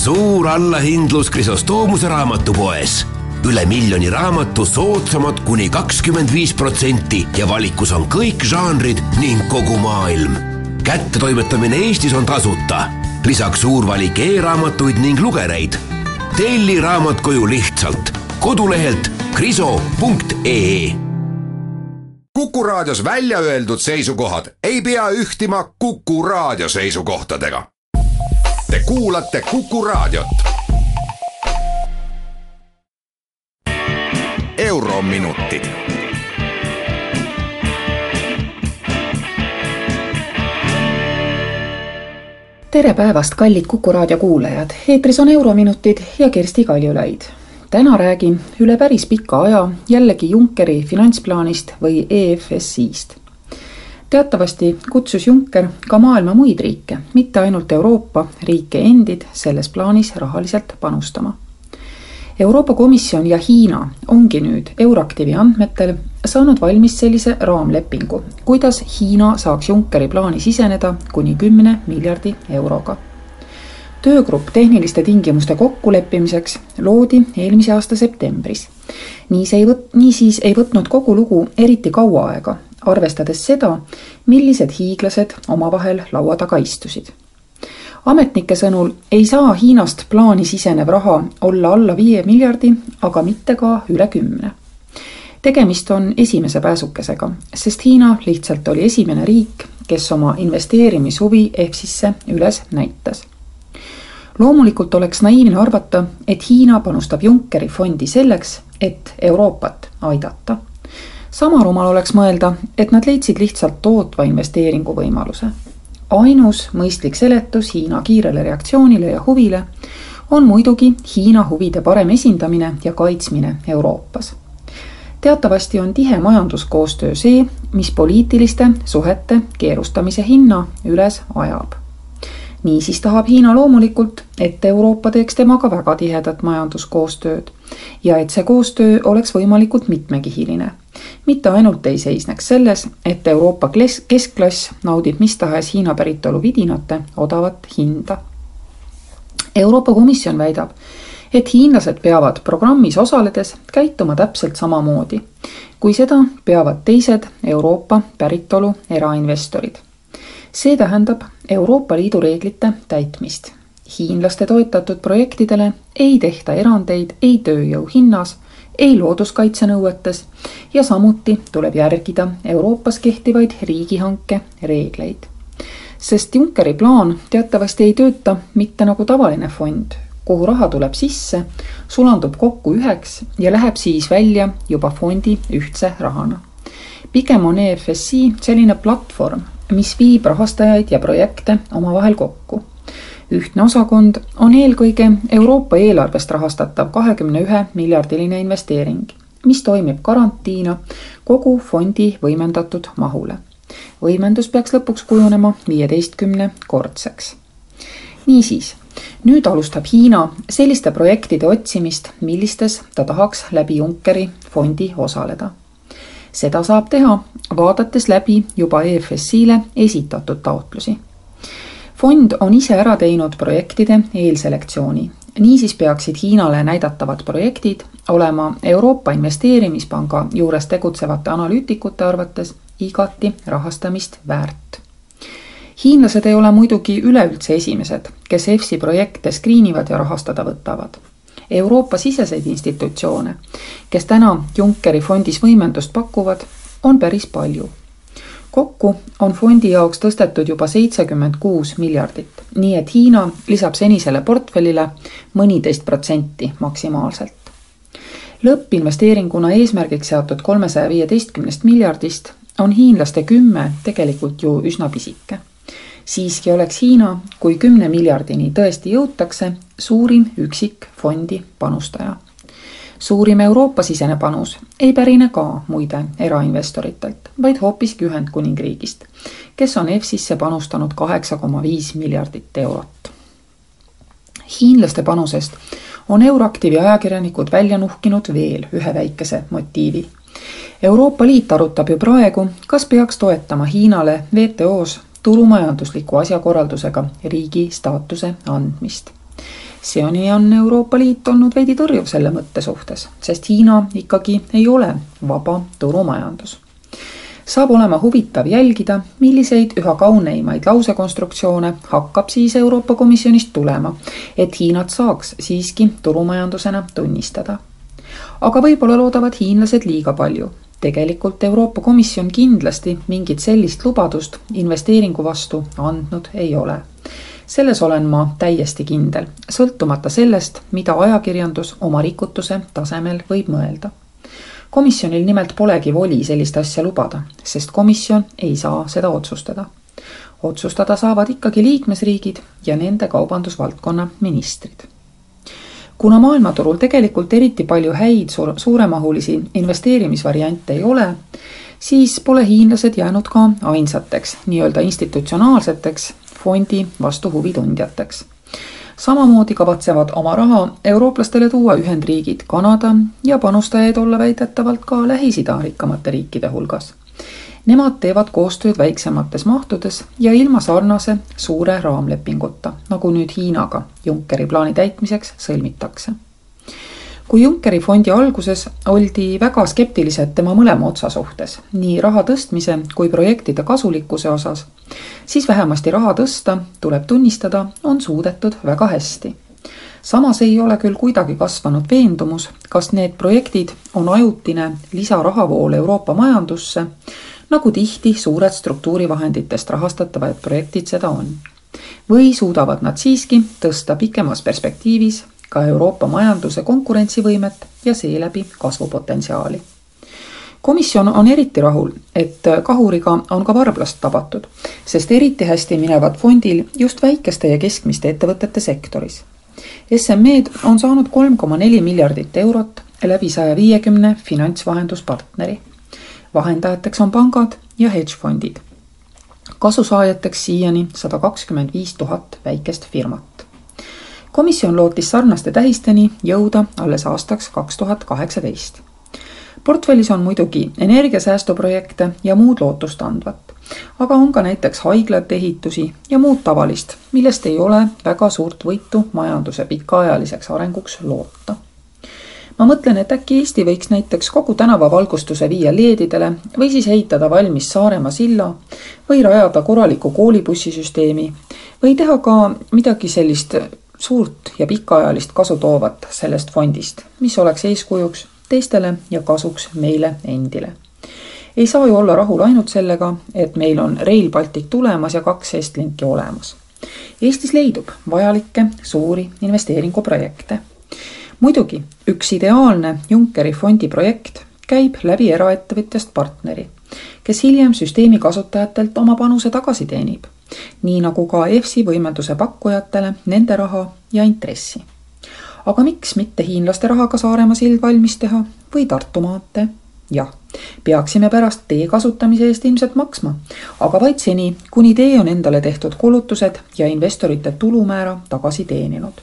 suur allahindlus Krisostoomuse raamatupoes. üle miljoni raamatu soodsamad kuni kakskümmend viis protsenti ja valikus on kõik žanrid ning kogu maailm. kättetoimetamine Eestis on tasuta. lisaks suur valik e-raamatuid ning lugereid. telli raamat koju lihtsalt kodulehelt kriso.ee Kuku Raadios välja öeldud seisukohad ei pea ühtima Kuku Raadio seisukohtadega. Te kuulate Kuku Raadiot. eurominutid. tere päevast, kallid Kuku Raadio kuulajad, eetris on Eurominutid ja Kersti Kaljulaid täna räägin üle päris pika aja jällegi Junckeri finantsplaanist või EFSI-st. Teatavasti kutsus Juncker ka maailma muid riike, mitte ainult Euroopa riike endid, selles plaanis rahaliselt panustama. Euroopa Komisjon ja Hiina ongi nüüd Euraktivi andmetel saanud valmis sellise raamlepingu, kuidas Hiina saaks Junckeri plaani siseneda kuni kümne miljardi euroga töögrupp tehniliste tingimuste kokkuleppimiseks loodi eelmise aasta septembris. nii see ei võt-, niisiis ei võtnud kogu lugu eriti kaua aega, arvestades seda, millised hiiglased omavahel laua taga istusid. ametnike sõnul ei saa Hiinast plaani sisenev raha olla alla viie miljardi, aga mitte ka üle kümne tegemist on esimese pääsukesega, sest Hiina lihtsalt oli esimene riik, kes oma investeerimishuvi EFSisse üles näitas loomulikult oleks naiivne arvata, et Hiina panustab Junckeri fondi selleks, et Euroopat aidata. Sama rumal oleks mõelda, et nad leidsid lihtsalt tootva investeeringu võimaluse. ainus mõistlik seletus Hiina kiirele reaktsioonile ja huvile on muidugi Hiina huvide parem esindamine ja kaitsmine Euroopas teatavasti on tihe majanduskoostöö see, mis poliitiliste suhete keerustamise hinna üles ajab niisiis tahab Hiina loomulikult, et Euroopa teeks temaga väga tihedat majanduskoostööd ja et see koostöö oleks võimalikult mitmekihiline. Mitte ainult ei seisneks selles, et Euroopa keskklass naudib mis tahes Hiina päritolu vidinate odavat hinda. Euroopa Komisjon väidab, et hiinlased peavad programmis osaledes käituma täpselt samamoodi, kui seda peavad teised Euroopa päritolu erainvestorid see tähendab Euroopa Liidu reeglite täitmist. hiinlaste toetatud projektidele ei tehta erandeid ei tööjõu hinnas, ei looduskaitsenõuetes ja samuti tuleb järgida Euroopas kehtivaid riigihanke reegleid. sest Junckeri plaan teatavasti ei tööta mitte nagu tavaline fond, kuhu raha tuleb sisse, sulandub kokku üheks ja läheb siis välja juba fondi ühtse rahana. pigem on EFSI selline platvorm, mis viib rahastajaid ja projekte omavahel kokku. Ühtne osakond on eelkõige Euroopa eelarvest rahastatav kahekümne ühe miljardiline investeering, mis toimib garantiina kogu fondi võimendatud mahule. võimendus peaks lõpuks kujunema viieteistkümne kordseks. niisiis, nüüd alustab Hiina selliste projektide otsimist, millistes ta tahaks läbi Junckeri fondi osaleda seda saab teha, vaadates läbi juba EFSI-le esitatud taotlusi. Fond on ise ära teinud projektide eelselektsiooni, niisiis peaksid Hiinale näidatavad projektid olema Euroopa Investeerimispanga juures tegutsevate analüütikute arvates igati rahastamist väärt. Hiinlased ei ole muidugi üleüldse esimesed, kes EFSI projekte skriinivad ja rahastada võtavad. Euroopa-siseseid institutsioone, kes täna Junckeri fondis võimendust pakuvad, on päris palju. Kokku on fondi jaoks tõstetud juba seitsekümmend kuus miljardit, nii et Hiina lisab senisele portfellile mõniteist protsenti maksimaalselt. lõppinvesteeringuna eesmärgiks seatud kolmesaja viieteistkümnest miljardist on hiinlaste kümme tegelikult ju üsna pisike siiski oleks Hiina, kui kümne miljardini tõesti jõutakse, suurim üksik fondi panustaja. Suurim Euroopa-sisene panus ei pärine ka muide erainvestoritelt, vaid hoopiski Ühendkuningriigist, kes on EFSisse panustanud kaheksa koma viis miljardit eurot. hiinlaste panusest on Euraktivi ajakirjanikud välja nuhkinud veel ühe väikese motiivi Euroopa Liit arutab ju praegu, kas peaks toetama Hiinale WTO-s turumajandusliku asjakorraldusega riigi staatuse andmist. Seoni on Euroopa Liit olnud veidi tõrjuv selle mõtte suhtes, sest Hiina ikkagi ei ole vaba turumajandus saab olema huvitav jälgida, milliseid üha kauneimaid lausekonstruktsioone hakkab siis Euroopa Komisjonist tulema, et Hiinat saaks siiski turumajandusena tunnistada. aga võib-olla loodavad hiinlased liiga palju. tegelikult Euroopa Komisjon kindlasti mingit sellist lubadust investeeringu vastu andnud ei ole selles olen ma täiesti kindel, sõltumata sellest, mida ajakirjandus oma rikutuse tasemel võib mõelda komisjonil nimelt polegi voli sellist asja lubada, sest komisjon ei saa seda otsustada. otsustada saavad ikkagi liikmesriigid ja nende kaubandusvaldkonna ministrid. kuna maailmaturul tegelikult eriti palju häid suur, suuremahulisi investeerimisvariante ei ole, siis pole hiinlased jäänud ka ainsateks nii-öelda institutsionaalseteks fondi vastu huvitundjateks samamoodi kavatsevad oma raha eurooplastele tuua Ühendriigid, Kanada ja panustajaid olla väidetavalt ka Lähis-Ida rikkamate riikide hulgas. Nemad teevad koostööd väiksemates mahtudes ja ilma sarnase suure raamlepinguta, nagu nüüd Hiinaga Junckeri plaani täitmiseks sõlmitakse kui Junckeri fondi alguses oldi väga skeptilised tema mõlema otsa suhtes, nii raha tõstmise kui projektide kasulikkuse osas, siis vähemasti raha tõsta, tuleb tunnistada, on suudetud väga hästi. samas ei ole küll kuidagi kasvanud veendumus, kas need projektid on ajutine lisarahavool Euroopa majandusse, nagu tihti suured struktuurivahenditest rahastatavad projektid seda on. või suudavad nad siiski tõsta pikemas perspektiivis ka Euroopa majanduse konkurentsivõimet ja seeläbi kasvupotentsiaali. komisjon on eriti rahul, et kahuriga on ka varblast tabatud, sest eriti hästi minevad fondil just väikeste ja keskmiste ettevõtete sektoris. SME-d on saanud kolm koma neli miljardit eurot läbi saja viiekümne finantsvahenduspartneri. vahendajateks on pangad ja hedgefondid. kasusaajateks siiani sada kakskümmend viis tuhat väikest firmat komisjon lootis sarnaste tähisteni jõuda alles aastaks kaks tuhat kaheksateist. portfellis on muidugi energiasäästuprojekte ja muud lootustandvat, aga on ka näiteks haiglate ehitusi ja muud tavalist, millest ei ole väga suurt võitu majanduse pikaajaliseks arenguks loota ma mõtlen, et äkki Eesti võiks näiteks kogu tänavavalgustuse viia LED-idele või siis ehitada valmis Saaremaa silla või rajada korraliku koolibussisüsteemi või teha ka midagi sellist suurt ja pikaajalist kasu toovat sellest fondist, mis oleks eeskujuks teistele ja kasuks meile endile. ei saa ju olla rahul ainult sellega, et meil on Rail Baltic tulemas ja kaks Estlinki olemas. Eestis leidub vajalikke suuri investeeringuprojekte. muidugi üks ideaalne Junckeri fondi projekt käib läbi eraettevõtjast partneri, kes hiljem süsteemi kasutajatelt oma panuse tagasi teenib nii nagu ka EFSI võimenduse pakkujatele nende raha ja intressi. aga miks mitte hiinlaste rahaga Saaremaa sild valmis teha või Tartu maantee? jah, peaksime pärast tee kasutamise eest ilmselt maksma, aga vaid seni, kuni tee on endale tehtud kulutused ja investorite tulumäära tagasi teeninud.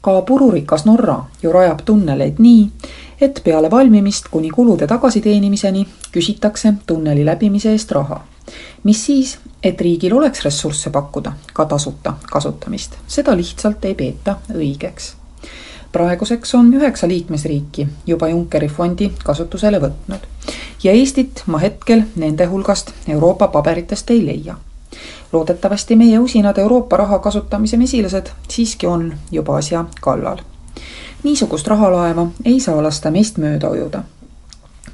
ka pururikas Norra ju rajab tunneleid nii, et peale valmimist kuni kulude tagasiteenimiseni küsitakse tunneli läbimise eest raha mis siis, et riigil oleks ressursse pakkuda ka tasuta kasutamist, seda lihtsalt ei peeta õigeks. praeguseks on üheksa liikmesriiki juba Junckeri fondi kasutusele võtnud ja Eestit ma hetkel nende hulgast Euroopa paberitest ei leia. loodetavasti meie usinad Euroopa raha kasutamise mesilased siiski on juba asja kallal. Niisugust rahalaeva ei saa lasta meist mööda ujuda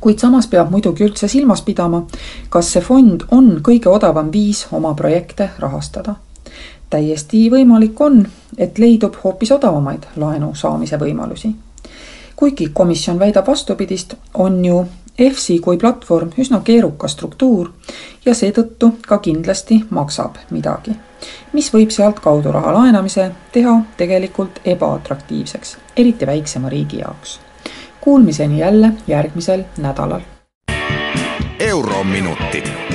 kuid samas peab muidugi üldse silmas pidama, kas see fond on kõige odavam viis oma projekte rahastada. täiesti võimalik on, et leidub hoopis odavamaid laenu saamise võimalusi. kuigi komisjon väidab vastupidist, on ju EFSI kui platvorm üsna keerukas struktuur ja seetõttu ka kindlasti maksab midagi, mis võib sealtkaudu raha laenamise teha tegelikult ebaatraktiivseks, eriti väiksema riigi jaoks Kuulmiseni jälle järgmisel nädalal. eurominutid